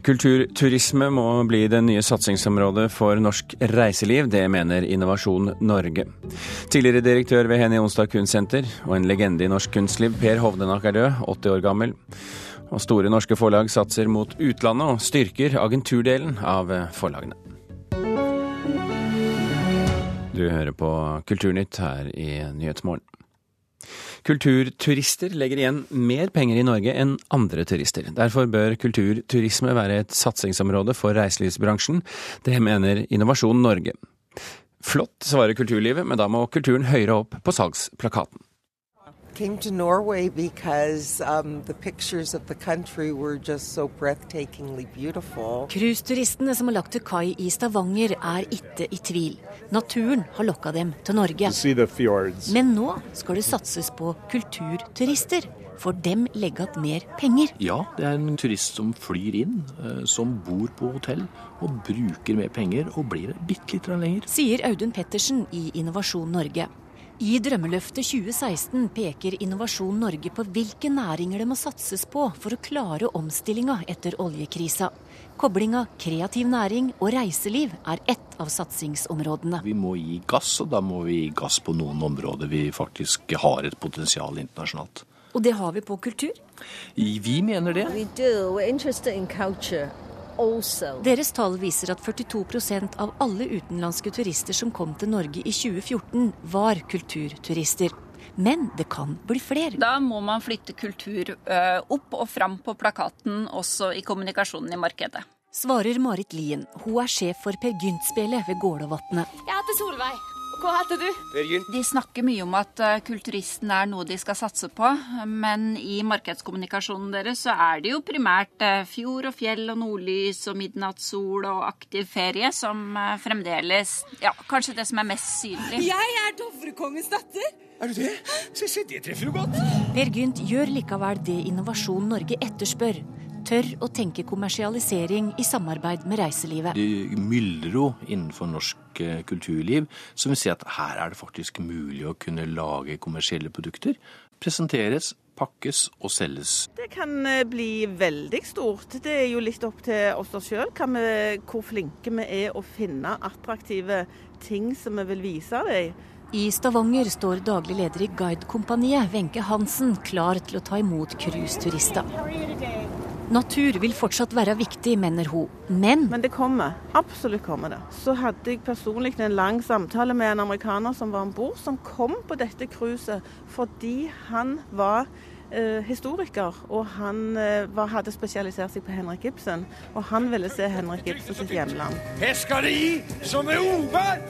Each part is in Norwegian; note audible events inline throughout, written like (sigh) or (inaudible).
Kulturturisme må bli det nye satsingsområdet for norsk reiseliv. Det mener Innovasjon Norge. Tidligere direktør ved Henny Onsdag Kunstsenter og en legende i norsk kunstliv, Per Hovdenak er død, 80 år gammel. Og store norske forlag satser mot utlandet og styrker agenturdelen av forlagene. Du hører på Kulturnytt her i Nyhetsmorgen. Kulturturister legger igjen mer penger i Norge enn andre turister. Derfor bør kulturturisme være et satsingsområde for reiselivsbransjen. Det mener Innovasjon Norge. Flott, svarer kulturlivet, men da må kulturen høyere opp på salgsplakaten came to Norway because um, the pictures of the country were just so breathtakingly beautiful. Cruiseturistene som har lagt til kai i Stavanger, er ikke i tvil. Naturen har lokka dem til Norge. Men nå skal det satses på kulturturister. For dem legger igjen mer penger. Ja, det er en turist som flyr inn, eh, som bor på hotell og bruker mer penger og blir bitte litt lenger. Sier Audun Pettersen i Innovasjon Norge. I Drømmeløftet 2016 peker Innovasjon Norge på hvilke næringer det må satses på for å klare omstillinga etter oljekrisa. Koblinga kreativ næring og reiseliv er ett av satsingsområdene. Vi må gi gass, og da må vi gi gass på noen områder vi faktisk har et potensial internasjonalt. Og det har vi på kultur? Vi mener det. We do. We're interested in culture. Deres tall viser at 42% av alle utenlandske turister som kom til Norge i 2014, var kulturturister. Men det kan bli flere. Da må man flytte kultur opp og fram på plakaten, også i kommunikasjonen i markedet. Svarer Marit Lien. Hun er sjef for Per Gynt-spelet ved Gålåvatnet. Jeg heter Solveig. Hva heter du? De snakker mye om at eh, kulturisten er noe de skal satse på, men i markedskommunikasjonen deres så er det jo primært eh, fjord og fjell og nordlys og midnattssol og aktiv ferie som eh, fremdeles Ja, kanskje det som er mest synlig. Jeg er Dovrekongens datter. Er du det? Se, se, det treffer jo godt. Per Gynt gjør likevel det Innovasjon Norge etterspør tør å tenke kommersialisering i samarbeid med reiselivet. Det myldrer jo innenfor norsk eh, kulturliv som vil si at her er det faktisk mulig å kunne lage kommersielle produkter. Presenteres, pakkes og selges. Det kan eh, bli veldig stort. Det er jo litt opp til oss sjøl hvor flinke vi er å finne attraktive ting som vi vil vise dem. I Stavanger står daglig leder i Guidekompaniet, Wenche Hansen, klar til å ta imot cruiseturister. Natur vil fortsatt være viktig, mener hun, men Men det kommer. Absolutt kommer det. Så hadde jeg personlig en lang samtale med en amerikaner som var om bord, som kom på dette cruiset fordi han var historiker, og han eh, var, hadde spesialisert seg på Henrik Ibsen. Og han ville se Henrik Ibsen sitt hjemland. Er!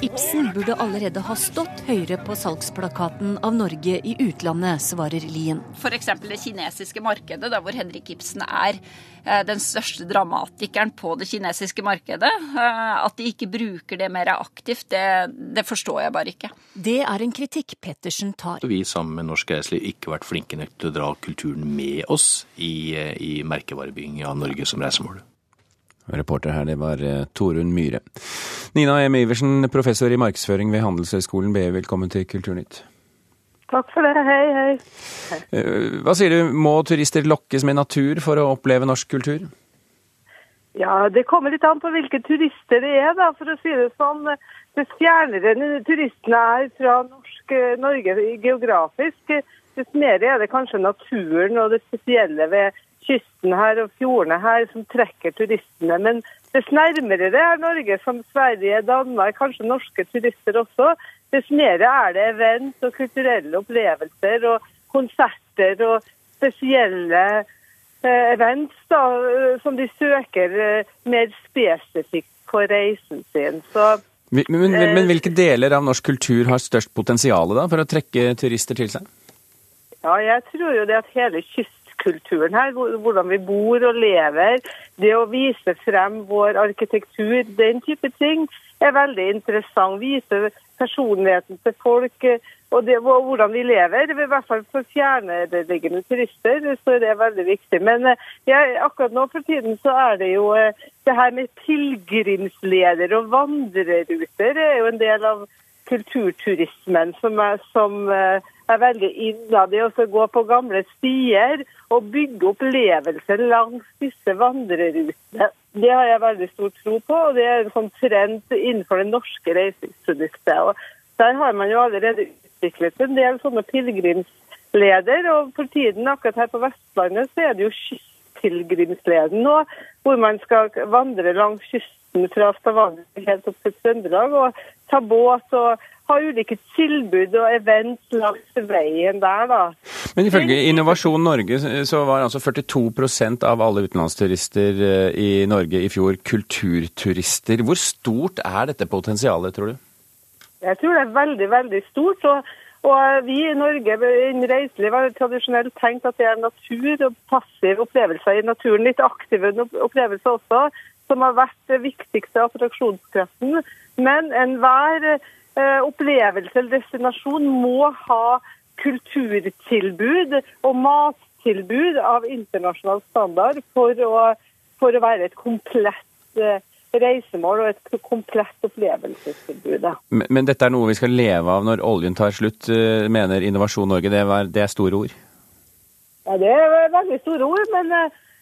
Ibsen burde allerede ha stått høyere på salgsplakaten av Norge i utlandet, svarer Lien. F.eks. det kinesiske markedet, der hvor Henrik Ibsen er Eh, den største dramatikeren på det kinesiske markedet. Eh, at de ikke bruker det mer aktivt, det, det forstår jeg bare ikke. Det er en kritikk Pettersen tar. Vi sammen med norsk reiseliv ikke vært flinke nok til å dra kulturen med oss i, eh, i merkevarebygging av Norge som reisemål. Reporter her, det var Torunn Myhre. Nina M. Iversen, professor i markedsføring ved Handelshøyskolen BI, velkommen til Kulturnytt. Takk for det. Hei, hei. hei. hva sier du, må turister lokkes med natur for å oppleve norsk kultur? Ja, Det kommer litt an på hvilke turister det er, da, for å si det sånn. Dess fjernere turistene er fra norsk, eh, Norge geografisk, dess mer er det kanskje naturen og det spesielle ved kysten her og fjordene her som trekker turistene. Men dess nærmere det er Norge, som Sverige, Danmark, kanskje norske turister også, Dess mer er det event og kulturelle opplevelser og konserter og spesielle eh, events da, eh, som de søker eh, mer spesifikt på reisen sin. Så, men, men, men, hvilke deler av norsk kultur har størst potensial for å trekke turister til seg? Ja, jeg tror jo det at hele kystkulturen her, hvordan vi bor og lever, det å vise frem vår arkitektur, den type ting, er veldig interessant. Vise personligheten til folk eh, og det, hvordan vi lever. I hvert fall for fjernliggende turister så er det veldig viktig. Men eh, ja, akkurat nå for tiden så er det jo eh, det her med pilegrimsleder og vandreruter er jo en del av kulturturismen som er, som er veldig inna. Det å gå på gamle stier og bygge opplevelser langs disse vandrerutene. Det har jeg veldig stor tro på, og det er en sånn trend innenfor det norske reiselivsproduktet. Der har man jo allerede utviklet en del sånne pilegrimsleder, og for tiden akkurat her på Vestlandet så er det jo kystpilegrimsleden nå, hvor man skal vandre langs kysten fra Stavanger helt opp til Trøndelag og ta båt og ha ulike tilbud og event langs veien der, da. Men ifølge Innovasjon Norge så var altså 42% av alle utenlandsturister eh, i Norge i fjor kulturturister. Hvor stort er dette potensialet, tror du? Jeg tror det er veldig, veldig stort. og og Vi i Norge innen reiseliv har tradisjonelt tenkt at det er natur og passive opplevelser i naturen, litt aktive opplevelser også, som har vært det viktigste attraksjonskraften. Men enhver Eh, opplevelse eller destinasjon må ha kulturtilbud og mattilbud av internasjonal standard for å, for å være et komplett eh, reisemål og et komplett opplevelsestilbud. Men, men, dette er noe vi skal leve av når oljen tar slutt, eh, mener Innovasjon Norge. Det, var, det er store ord? Ja, det er veldig store ord. men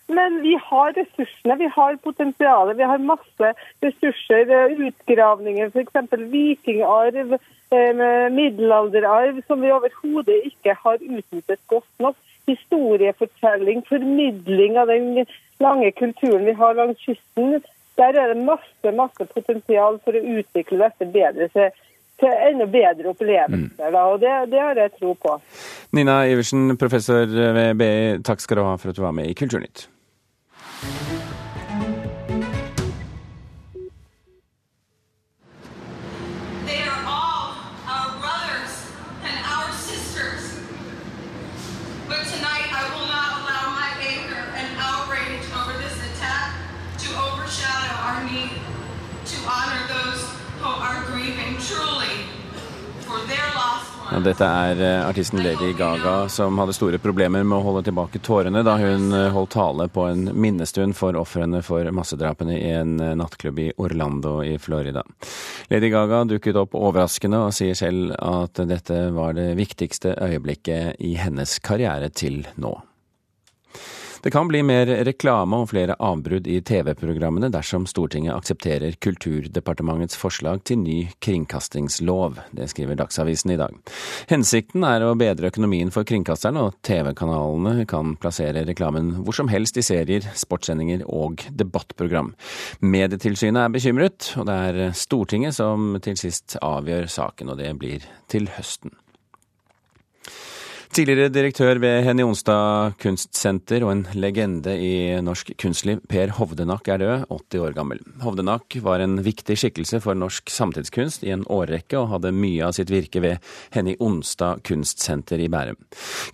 men vi har ressursene, vi har potensialet. Vi har masse ressurser. Eh, utgravninger, f.eks. vikingarv, eh, middelalderarv, som vi overhodet ikke har utnyttet godt nok. Historiefortelling, formidling av den lange kulturen vi har langs kysten. Der er det masse, masse potensial for å utvikle dette bedre til, til enda bedre opplevelser. Da, og det, det, har jeg tro på. Nina Iversen, professor ved BI, takk skal du ha for at du var med i Kulturnytt. Ja, dette er eh, artisten Lady Gaga som hadde store problemer med å holde tilbake tårene da hun eh, holdt tale på en minnestund for ofrene for massedrapene i en eh, nattklubb i Orlando i Florida. Lady Gaga dukket opp overraskende og sier selv at dette var det viktigste øyeblikket i hennes karriere til nå. Det kan bli mer reklame og flere avbrudd i TV-programmene dersom Stortinget aksepterer Kulturdepartementets forslag til ny kringkastingslov. Det skriver Dagsavisen i dag. Hensikten er å bedre økonomien for kringkasterne, og TV-kanalene kan plassere reklamen hvor som helst i serier, sportssendinger og debattprogram. Medietilsynet er bekymret, og det er Stortinget som til sist avgjør saken, og det blir til høsten. Tidligere direktør ved Henny Onstad kunstsenter og en legende i norsk kunstliv, Per Hovdenak, er død, 80 år gammel. Hovdenak var en viktig skikkelse for norsk samtidskunst i en årrekke, og hadde mye av sitt virke ved Henny Onstad kunstsenter i Bærum.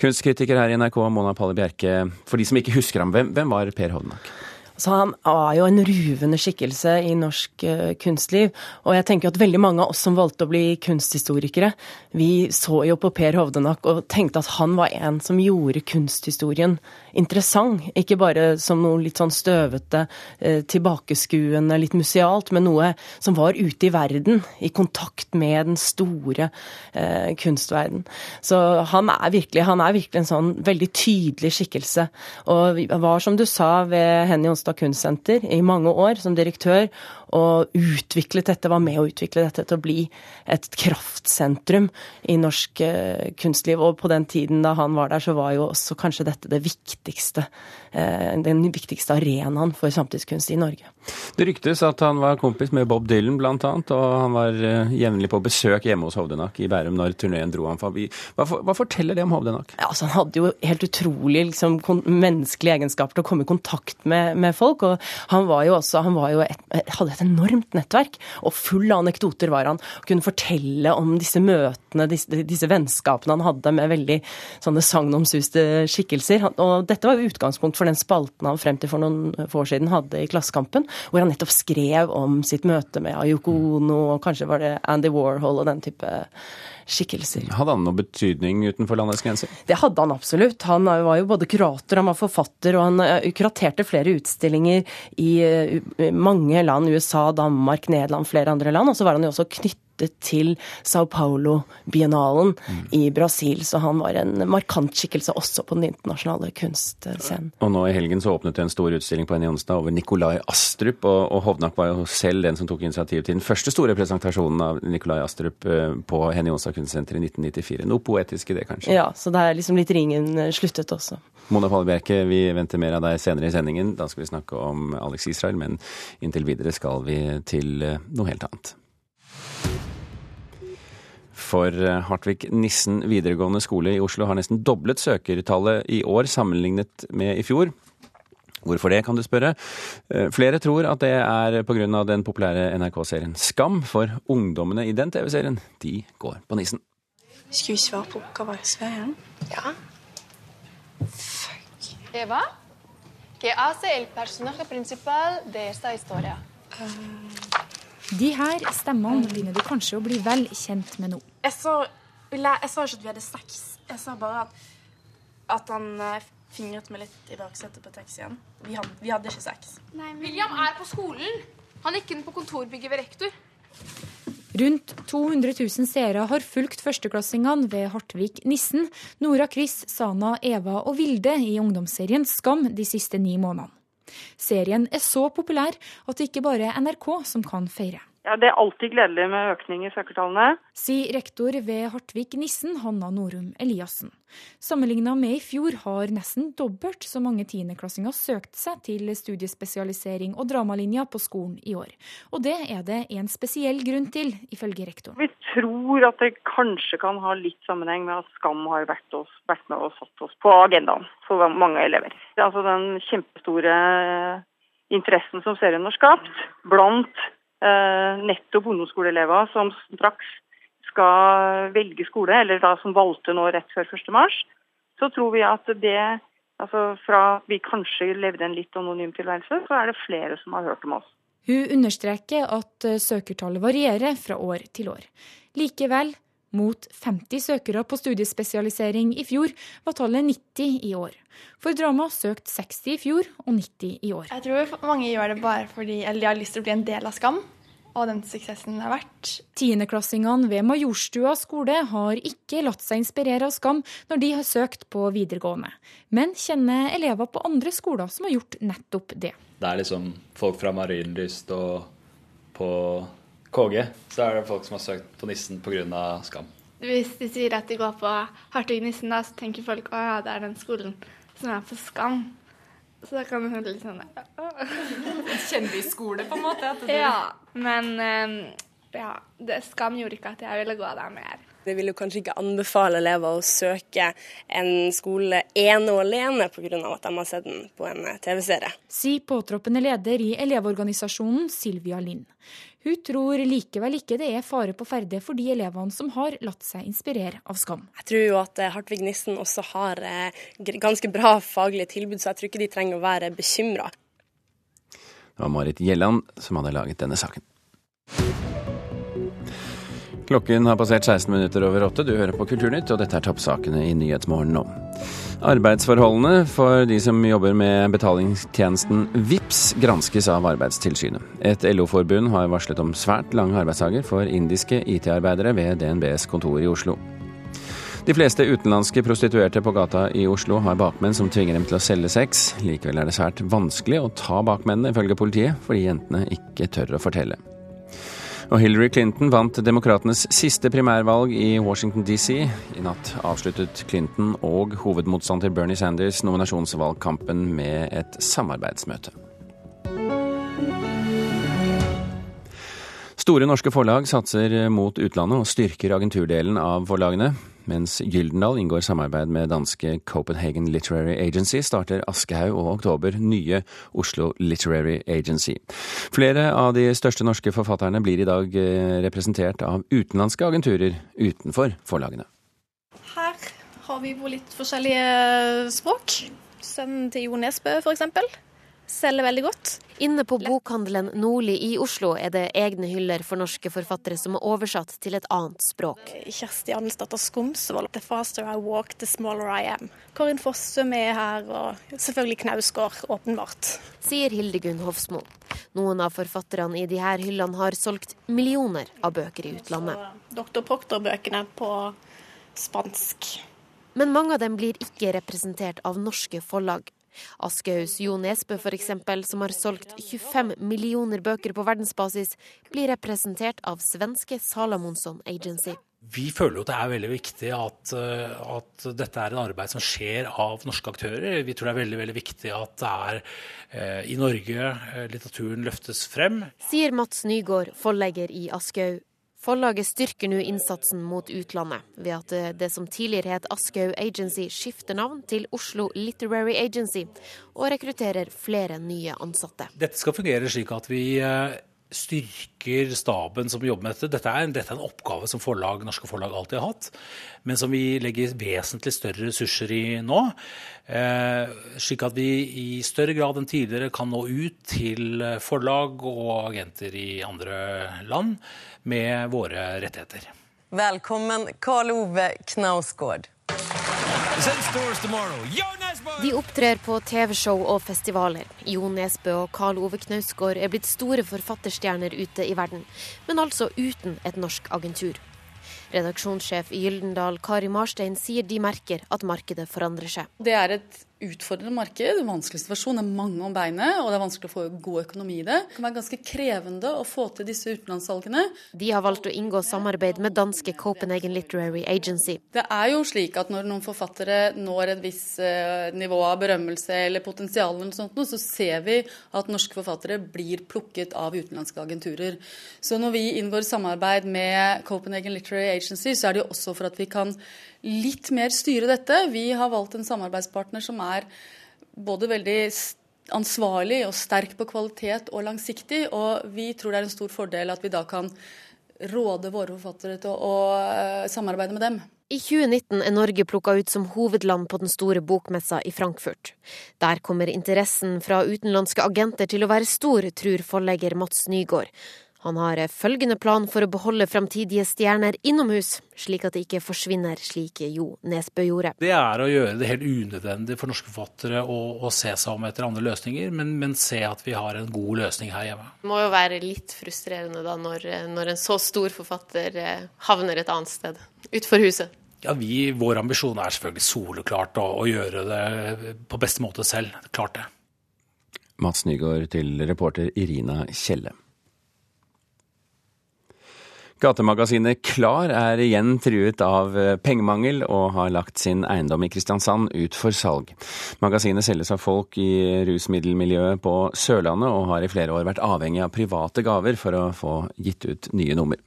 Kunstkritiker her i NRK, Mona Palle Bjerke, for de som ikke husker ham, hvem, hvem var Per Hovdenak? Så han var jo en ruvende skikkelse i norsk uh, kunstliv. Og jeg tenker at veldig mange av oss som valgte å bli kunsthistorikere, vi så jo på Per Hovdenak og tenkte at han var en som gjorde kunsthistorien interessant. Ikke bare som noe litt sånn støvete, uh, tilbakeskuende, litt musealt, men noe som var ute i verden, i kontakt med den store uh, kunstverden. Så han er, virkelig, han er virkelig en sånn veldig tydelig skikkelse. Og var, som du sa ved Henny Onsdag Grimstad kunstsenter i mange år som direktør, og utviklet dette, var med å utvikle dette til å bli et kraftsentrum i norsk eh, kunstliv. Og på den tiden da han var der, så var jo også kanskje dette det viktigste, eh, den viktigste arenaen for samtidskunst i Norge. Det ryktes at han var kompis med Bob Dylan annet, og han var eh, jevnlig på besøk hjemme hos Hovdenak i Bærum når turneen dro ham forbi. Hva, hva, forteller det om Hovdenak? Ja, altså, han hadde jo helt utrolig liksom, menneskelige egenskaper til å komme i kontakt med, med folk. og Han var jo også, han var jo et, hadde et enormt nettverk, og full av anekdoter var han. Og kunne fortelle om disse møtene, disse, disse vennskapene han hadde med veldig sånne sagnomsuste skikkelser. Og dette var jo utgangspunkt for den spalten han frem til for noen år siden hadde i Klassekampen, hvor han nettopp skrev om sitt møte med Ayoko Ono, og kanskje var det Andy Warhol og den type skikkelser. Hadde han noe betydning utenfor landets grenser? Det hadde han absolutt. Han var jo både kurator, han var forfatter, og han eh, kuraterte flere utstillinger i eh, mange land. USA, Danmark, Nederland, flere andre land. Og så var han jo også knyttet knyttet til Sao Paulo-biennalen mm. i Brasil. Så han var en markant skikkelse også på den internasjonale kunstscenen. Og nå i helgen så åpnet det en stor utstilling på Onsdag over Nikolai Astrup, og, og Hovnak var jo selv den som tok initiativ til den første store presentasjonen av Nikolai Astrup eh, på Henny Onsdag kunstsenter i 1994. Noe poetisk i det, kanskje? Ja, så det er liksom litt ringen eh, sluttet også. Mona Fallebjerke, vi venter mer av deg senere i sendingen. Da skal vi snakke om Alex Israel, men inntil videre skal vi til eh, noe helt annet. For Hartvig Nissen videregående skole i Oslo har nesten doblet søkertallet i år sammenlignet med i fjor. Hvorfor det, kan du spørre. Eh, flere tror at det er pga. den populære NRK-serien Skam, for ungdommene i den TV-serien, de går på nissen. Skal vi svare på Sverige? Ja. Fuck. Eva? Que hace el personaje principal de esta historia? De her stemmene begynner du kanskje å bli vel kjent med nå. Jeg sa, jeg sa ikke at vi hadde sex. Jeg sa bare at, at han eh, fingret meg litt i baksetet på taxien. Vi hadde, vi hadde ikke sex. Nei, men... William er på skolen. Han gikk inn på kontorbygget ved rektor. Rundt 200 000 seere har fulgt førsteklassingene ved Hartvig Nissen, Nora Chris, Sana, Eva og Vilde i ungdomsserien Skam de siste ni månedene. Serien er så populær at det ikke bare er NRK som kan feire. Ja, Det er alltid gledelig med økning i søkertallene. Sier rektor ved Hartvig Nissen, Hanna Norum Eliassen. Sammenligna med i fjor har nesten dobbelt så mange tiendeklassinger søkt seg til studiespesialisering og dramalinja på skolen i år. Og det er det en spesiell grunn til, ifølge rektor. Vi tror at det kanskje kan ha litt sammenheng med at Skam har vært, oss, vært med og satt oss på agendaen for mange elever. Er altså den kjempestore interessen som serien har skapt blant nettopp ungdomsskoleelever som straks skal velge skole, eller da som valgte nå rett før 1.3, så tror vi at det altså Fra vi kanskje levde en litt anonym tilværelse, så er det flere som har hørt om oss. Hun understreker at eh, søkertallet varierer fra år til år. Likevel, mot 50 søkere på studiespesialisering i fjor, var tallet 90 i år. For drama søkt 60 i fjor og 90 i år. Jeg tror mange gjør det bare fordi eller de har lyst til å bli en del av Skam og den suksessen det har vært. Tiendeklassingene ved Majorstua skole har ikke latt seg inspirere av Skam når de har søkt på videregående, men kjenner elever på andre skoler som har gjort nettopp det. Det er liksom folk fra Marienlyst og på KG, så er det folk som har søkt på Nissen pga. Skam. Hvis de sier at de går på Hartvig Nissen, da, så tenker folk at ja, det er den skolen som er på Skam. Så da kan du høre litt sånn (laughs) Kjendisskole, på en måte? Ja, men um, ja, det skam gjorde ikke at jeg ville gå der mer. Det vil jo kanskje ikke anbefale elever å søke en skole ene og alene pga. at de har sett den på en TV-serie. Sier påtroppende leder i Elevorganisasjonen Silvia Lind. Hun tror likevel ikke det er fare på ferde for de elevene som har latt seg inspirere av Skam. Jeg tror jo at eh, Hartvig Nissen også har eh, ganske bra faglige tilbud, så jeg tror ikke de trenger å være bekymra. Det var Marit Gjelland som hadde laget denne saken. Klokken har passert 16 minutter over åtte. Du hører på Kulturnytt, og dette er toppsakene i Nyhetsmorgen nå. Arbeidsforholdene for de som jobber med betalingstjenesten VIPS granskes av Arbeidstilsynet. Et LO-forbund har varslet om svært lange arbeidsdager for indiske IT-arbeidere ved DNBs kontor i Oslo. De fleste utenlandske prostituerte på gata i Oslo har bakmenn som tvinger dem til å selge sex. Likevel er det svært vanskelig å ta bakmennene, ifølge politiet, fordi jentene ikke tør å fortelle. Og Hillary Clinton vant demokratenes siste primærvalg i Washington DC. I natt avsluttet Clinton og hovedmotstander Bernie Sanders nominasjonsvalgkampen med et samarbeidsmøte. Store norske forlag satser mot utlandet og styrker agenturdelen av forlagene. Mens Gyldendal inngår samarbeid med danske Copenhagen Literary Agency, starter Aschehoug og Oktober nye Oslo Literary Agency. Flere av de største norske forfatterne blir i dag eh, representert av utenlandske agenturer utenfor forlagene. Her har vi på litt forskjellige språk. Sønnen til Jo Nesbø f.eks. Selger veldig godt. Inne på bokhandelen Nordli i Oslo er det egne hyller for norske forfattere som er oversatt til et annet språk. Kjersti Andelsdatter Skomsvold, 'The faster I walk, the smaller I am'. Karin Fossum er her, og selvfølgelig Knausgård, åpenbart. Sier Hildegunn Hofsmo. Noen av forfatterne i de her hyllene har solgt millioner av bøker i utlandet. Dr. Proktor-bøkene på spansk. Men mange av dem blir ikke representert av norske forlag. Aschehougs Jo Nesbø f.eks., som har solgt 25 millioner bøker på verdensbasis, blir representert av svenske Salamonsson Agency. Vi føler jo det er veldig viktig at, eh, at, dette er en arbeid som skjer av norske aktører. Vi tror det er veldig veldig viktig at det er eh, i Norge eh, litteraturen løftes frem. Sier Mats Nygaard, forlegger i Aschehoug. Forlaget styrker nå innsatsen mot utlandet, ved at det, som tidligere het Aschehoug Agency, skifter navn til Oslo Literary Agency, og rekrutterer flere nye ansatte. Dette skal fungere slik at vi eh, styrker staben som jobber med dette. Dette er, dette er en oppgave som forlag, norske forlag alltid har hatt, men som vi legger vesentlig større ressurser i nå. Eh, slik at vi i større grad enn tidligere kan nå ut til forlag og agenter i andre land med våre rettigheter. Velkommen Karl Ove Knausgård. De opptrer på TV-show og festivaler. Jo Nesbø og Karl Ove Knausgård er blitt store forfatterstjerner ute i verden, men altså uten et norsk agentur. Redaksjonssjef i Gyldendal, Kari Marstein, sier de merker at markedet forandrer seg. Det er et utfordrende marked, vanskelig situasjon. Det er mange om beinet, og det er vanskelig å få god økonomi i det. Det kan være ganske krevende å få til disse utenlandssalgene. De har valgt å inngå samarbeid med danske Copenhagen Literary Agency. Det er jo slik at når noen forfattere når et visst nivå av berømmelse eller potensial, eller sånt, så ser vi at norske forfattere blir plukket av utenlandske agenturer. Så når vi inngår samarbeid med Copenhagen Literary Agency, så er det jo også for at vi kan litt mer styre dette. Vi har valgt en samarbeidspartner som er både veldig ansvarlig og sterk på kvalitet og langsiktig, og vi tror det er en stor fordel at vi da kan råde våre forfattere til å samarbeide med dem. I 2019 er Norge plukka ut som hovedland på den store bokmessa i Frankfurt. Der kommer interessen fra utenlandske agenter til å være stor, tror forlegger Mats Nygaard. Han har følgende plan for å beholde framtidige stjerner innomhus, slik at de ikke forsvinner slik Jo Nesbø gjorde. Det er å gjøre det helt unødvendig for norske forfattere å, å se seg om etter andre løsninger, men, men, se at vi har en god løsning her hjemme. Det må jo være litt frustrerende da når, når en så stor forfatter havner et annet sted, utenfor huset. Ja, vi, Vår ambisjon er selvfølgelig soleklart å, å gjøre det på beste måte selv. Klart det. Mats Nygaard til reporter Irina Kjelle. Gatemagasinet Klar er igjen truet av pengemangel og har lagt sin eiendom i Kristiansand ut for salg. Magasinet selges av folk i rusmiddelmiljøet på Sørlandet og har i flere år vært avhengig av private gaver for å få gitt ut nye nummer.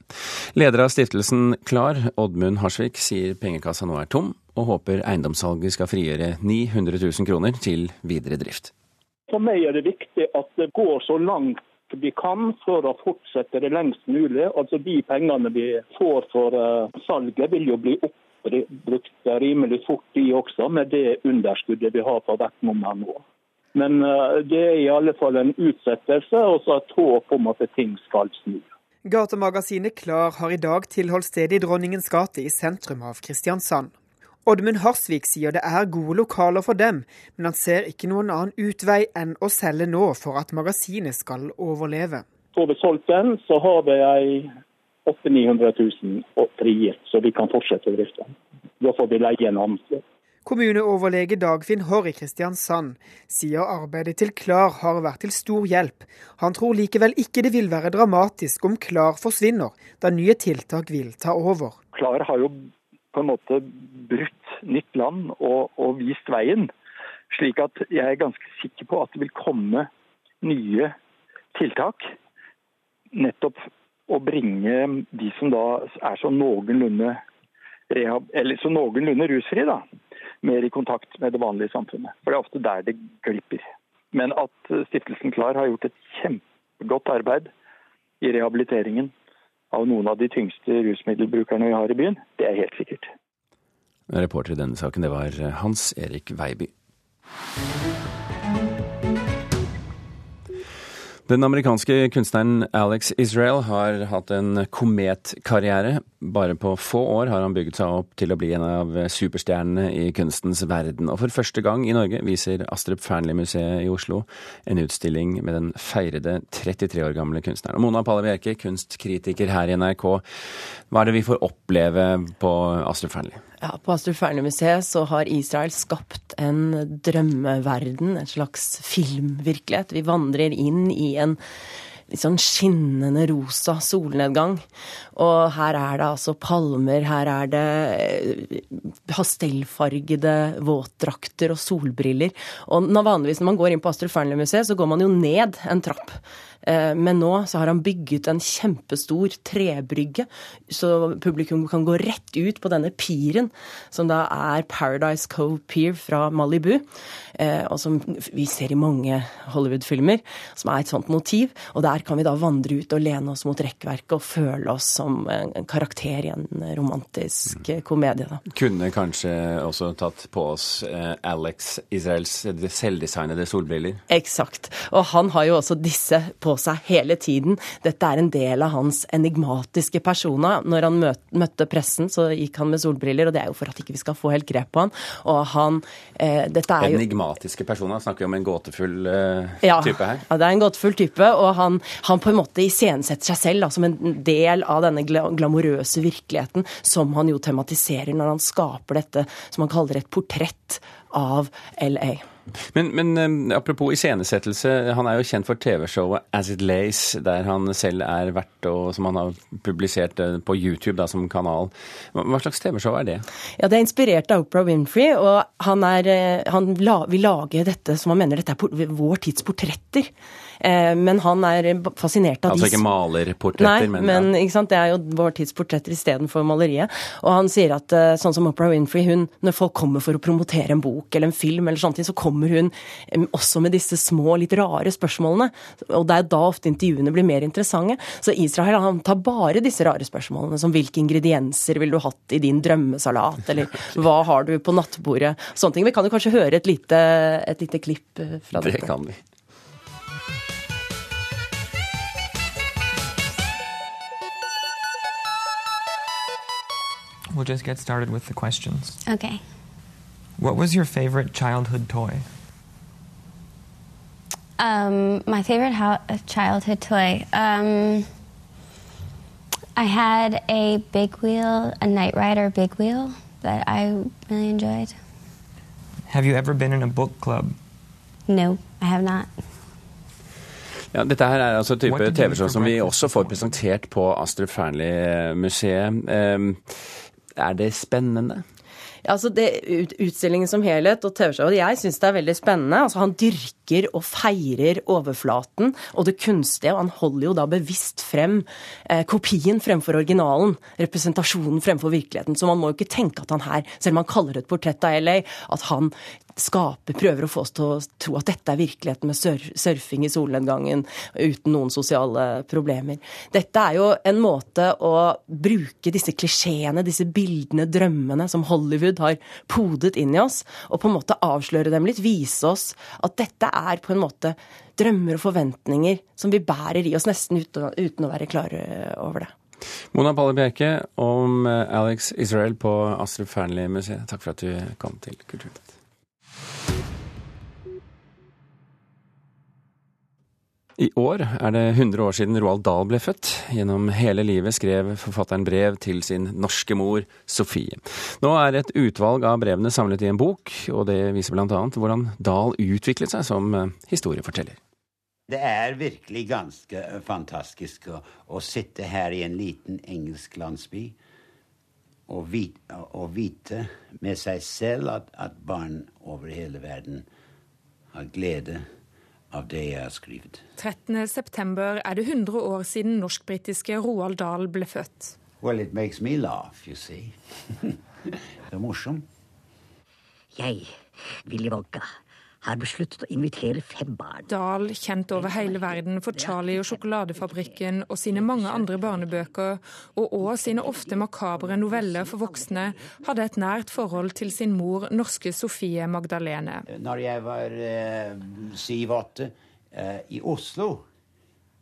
Leder av stiftelsen Klar, Oddmund Harsvik, sier pengekassa nå er tom, og håper eiendomssalget skal frigjøre 900 000 kroner til videre drift. For meg er det viktig at det går så langt vi kan for å fortsette det lengst mulig. Altså De pengene vi får for uh, salget vil jo bli oppbrukt rimelig fort, de også, med det underskuddet vi har på hvert nummer nå. Men uh, det er i alle fall en utsettelse og så et håp om at ting skal snu. Gatemagasinet Klar har i dag tilholdt stedet i Dronningens gate i sentrum av Kristiansand. Oddmund Harsvik sier det er gode lokaler for dem, men han ser ikke noen annen utvei enn å selge nå for at magasinet skal overleve. Får vi solgt den, så har vi 800 000-900 000 frigitt, så vi kan fortsette driften. Da får vi leie en annen. Kommuneoverlege Dagfinn Horr i Kristiansand sier arbeidet til Klar har vært til stor hjelp. Han tror likevel ikke det vil være dramatisk om Klar forsvinner, da nye tiltak vil ta over. Klar har jo på en måte brutt nytt land og, og, vist veien. Slik at jeg er ganske sikker på at det vil komme nye tiltak. Nettopp å bringe de som da er så noenlunde, rehab, så noenlunde rusfri, da, mer i kontakt med det vanlige samfunnet. For det er ofte der det glipper. Men at Stiftelsen Klar har gjort et kjempegodt arbeid i rehabiliteringen av noen av de tyngste rusmiddelbrukerne vi har i byen, det er helt sikkert. Reporter i denne saken, det var Hans Erik Veiby. Den amerikanske kunstneren Alex Israel har hatt en kometkarriere. Bare på få år har han bygget seg opp til å bli en av superstjernene i kunstens verden. Og for første gang i Norge viser Astrup Fearnley-museet i Oslo en utstilling med den feirede 33 år gamle kunstneren. Og Mona Palle Bjerke, kunstkritiker her i NRK. Hva er det vi får oppleve på Astrup Fearnley? Ja, På Astrup Fearnley-museet så har Israel skapt en drømmeverden, en slags filmvirkelighet. Vi vandrer inn i en litt sånn skinnende rosa solnedgang. Og her er det altså palmer, her er det eh, pastellfargede våtdrakter og solbriller. Og vanligvis når man går inn på Astrup Fearnley-museet, så går man jo ned en trapp. Eh, men nå så har han bygget en kjempestor trebrygge, så publikum kan gå rett ut på denne piren, som da er Paradise Cove Pier fra Malibu, eh, og som vi ser i mange Hollywood-filmer, som er et sånt motiv. Og der kan vi da vandre ut og lene oss mot rekkverket og føle oss som en karakter i en romantisk mm. komedie. Da. Kunne kanskje også tatt på oss eh, Alex Israels selvdesignede solbriller? Eksakt. Og han har jo også disse på seg hele tiden. Dette er en del av hans enigmatiske persona. Når han møtte pressen, så gikk han med solbriller, og det er jo for at ikke vi skal få helt grep på han. Og han eh, Dette er jo Enigmatiske personer, Snakker vi om en gåtefull eh, ja, type her? Ja, det er en gåtefull type, og han, han på en måte iscenesetter seg selv da, som en del av denne glamorøse virkeligheten som han jo tematiserer når han skaper dette som han kaller et portrett av LA. Men, men um, apropos iscenesettelse, han er jo kjent for TV-showet As It Lays, der han selv er vert, og som han har publisert eh, på YouTube da, som kanal. Hva slags TV-show er det? Ja, Det er inspirert av Oprah Winfrey, og han, er, eh, han la, vil lage dette som han mener dette er vår tids portretter. Eh, men han er fascinert av altså de Altså ikke malerportretter, Nei, men, men ikke sant? det er jo vår tids portretter istedenfor maleriet. Og han sier at sånn som Oprah Winfrey, hun, når folk kommer for å promotere en bok eller en film, eller sånt, så kommer hun også med disse små, litt rare spørsmålene. Og det er da ofte intervjuene blir mer interessante. Så Israel han tar bare disse rare spørsmålene, som hvilke ingredienser vil du hatt i din drømmesalat, eller (laughs) hva har du på nattbordet, sånne ting. Vi kan jo kanskje høre et lite, et lite klipp eh, fra dette. Det kan vi. We'll just get started with the questions. Okay. What was your favorite childhood toy? Um, my favorite ho- childhood toy. Um, I had a big wheel, a Knight Rider big wheel that I really enjoyed. Have you ever been in a book club? No, I have not. Ja, dette her er altså type TV-show som vi også får presentert på Astrup Fearnley-museet. Um, er det spennende? Altså det, Utstillingen som helhet og TV-showet, jeg syns det er veldig spennende. Altså Han dyrker og feirer overflaten og det kunstige, og han holder jo da bevisst frem eh, kopien fremfor originalen. Representasjonen fremfor virkeligheten. Så man må jo ikke tenke at han her, selv om han kaller det et portrett av LA, at han skaper, prøver å få oss til å tro at dette er virkeligheten med surf, surfing i solnedgangen uten noen sosiale problemer. Dette er jo en måte å bruke disse klisjeene, disse bildene, drømmene som Hollywood har podet inn i oss, og på en måte avsløre dem litt, vise oss at dette er på en måte drømmer og forventninger som vi bærer i oss nesten uten å være klare over det. Mona Palle Bjerke om eh, Alex Israel på Astrup Fearnley-museet. Takk for at du kom til Kulturnytt. I år er det 100 år siden Roald Dahl ble født. Gjennom hele livet skrev forfatteren brev til sin norske mor, Sofie. Nå er et utvalg av brevene samlet i en bok, og det viser bl.a. hvordan Dahl utviklet seg som eh, historieforteller. Det er virkelig ganske fantastisk å, å sitte her i en liten engelsk landsby og vite, og vite med seg selv at, at barn over hele verden har glede av det jeg har skrevet. 13.9 er det 100 år siden norsk-britiske Roald Dahl ble født. Well, it makes me laugh, you see. (laughs) det er morsomt. Jeg, Willy Wonka, har besluttet å invitere fem barn. Dahl, kjent over hele verden for Charlie og sjokoladefabrikken og sine mange andre barnebøker, og òg sine ofte makabre noveller for voksne, hadde et nært forhold til sin mor, norske Sofie Magdalene. Når jeg var eh, syv-åtte eh, i Oslo,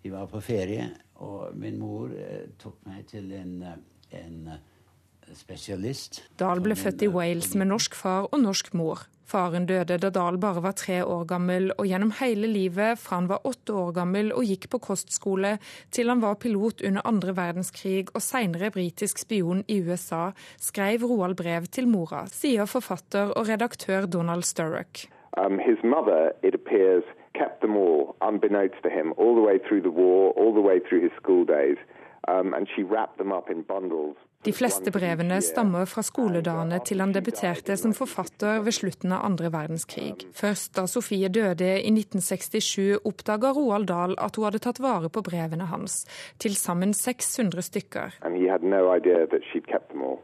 Vi var på ferie, og min mor eh, tok meg til en, eh, en spesialist. Dahl ble født i Wales med norsk far og norsk mor. Faren døde da Dahl bare var tre år gammel, og gjennom hele livet fra han var åtte år gammel og gikk på kostskole, til han var pilot under andre verdenskrig og senere britisk spion i USA, skrev Roald brev til mora, sier forfatter og redaktør Donald Sturrock. Um, his mother, it appears, kept them all, unbeknownst to him, all the way through the war, all the way through his school days, um, and she wrapped them up in bundles. De fleste brevene stammer fra skoledagene til han debuterte som forfatter ved slutten av andre verdenskrig. Først da Sofie døde i 1967, oppdaga Roald Dahl at hun hadde tatt vare på brevene hans, til sammen 600 stykker.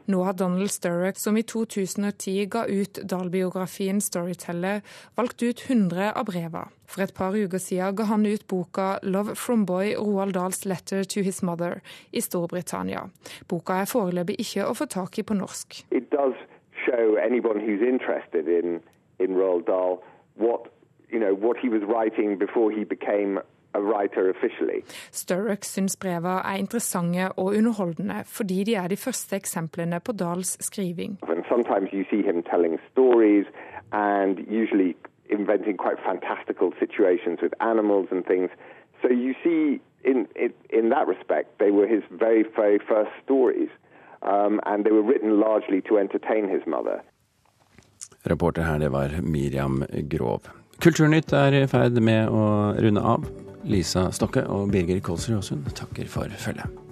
Nå har Donald Sturrock, som i 2010 ga ut Dahl-biografien 'Storyteller', valgt ut 100 av brevene. For et par uker siden ga han ut boka 'Love from Boy Roald Dahls Letter to His Mother' i Storbritannia. Boka er foreløpig ikke å få tak i på norsk. It does show anyone who's interested in, in Roald Dahl what, you know, what he was writing before he became a writer officially. Sturrock syns brevene er interessante og underholdende fordi de er de første eksemplene på Dahls skriving. And inventing quite fantastical situations with animals and things. So you see, in, in, in that respect, they were his very, very first stories. Um, and they were written largely to entertain his mother. Reporter her, det var Miriam Grov. Kulturnytt er i ferd med å runde av. Lisa Stokke og Birger Kolsrud Aasund takker for følget.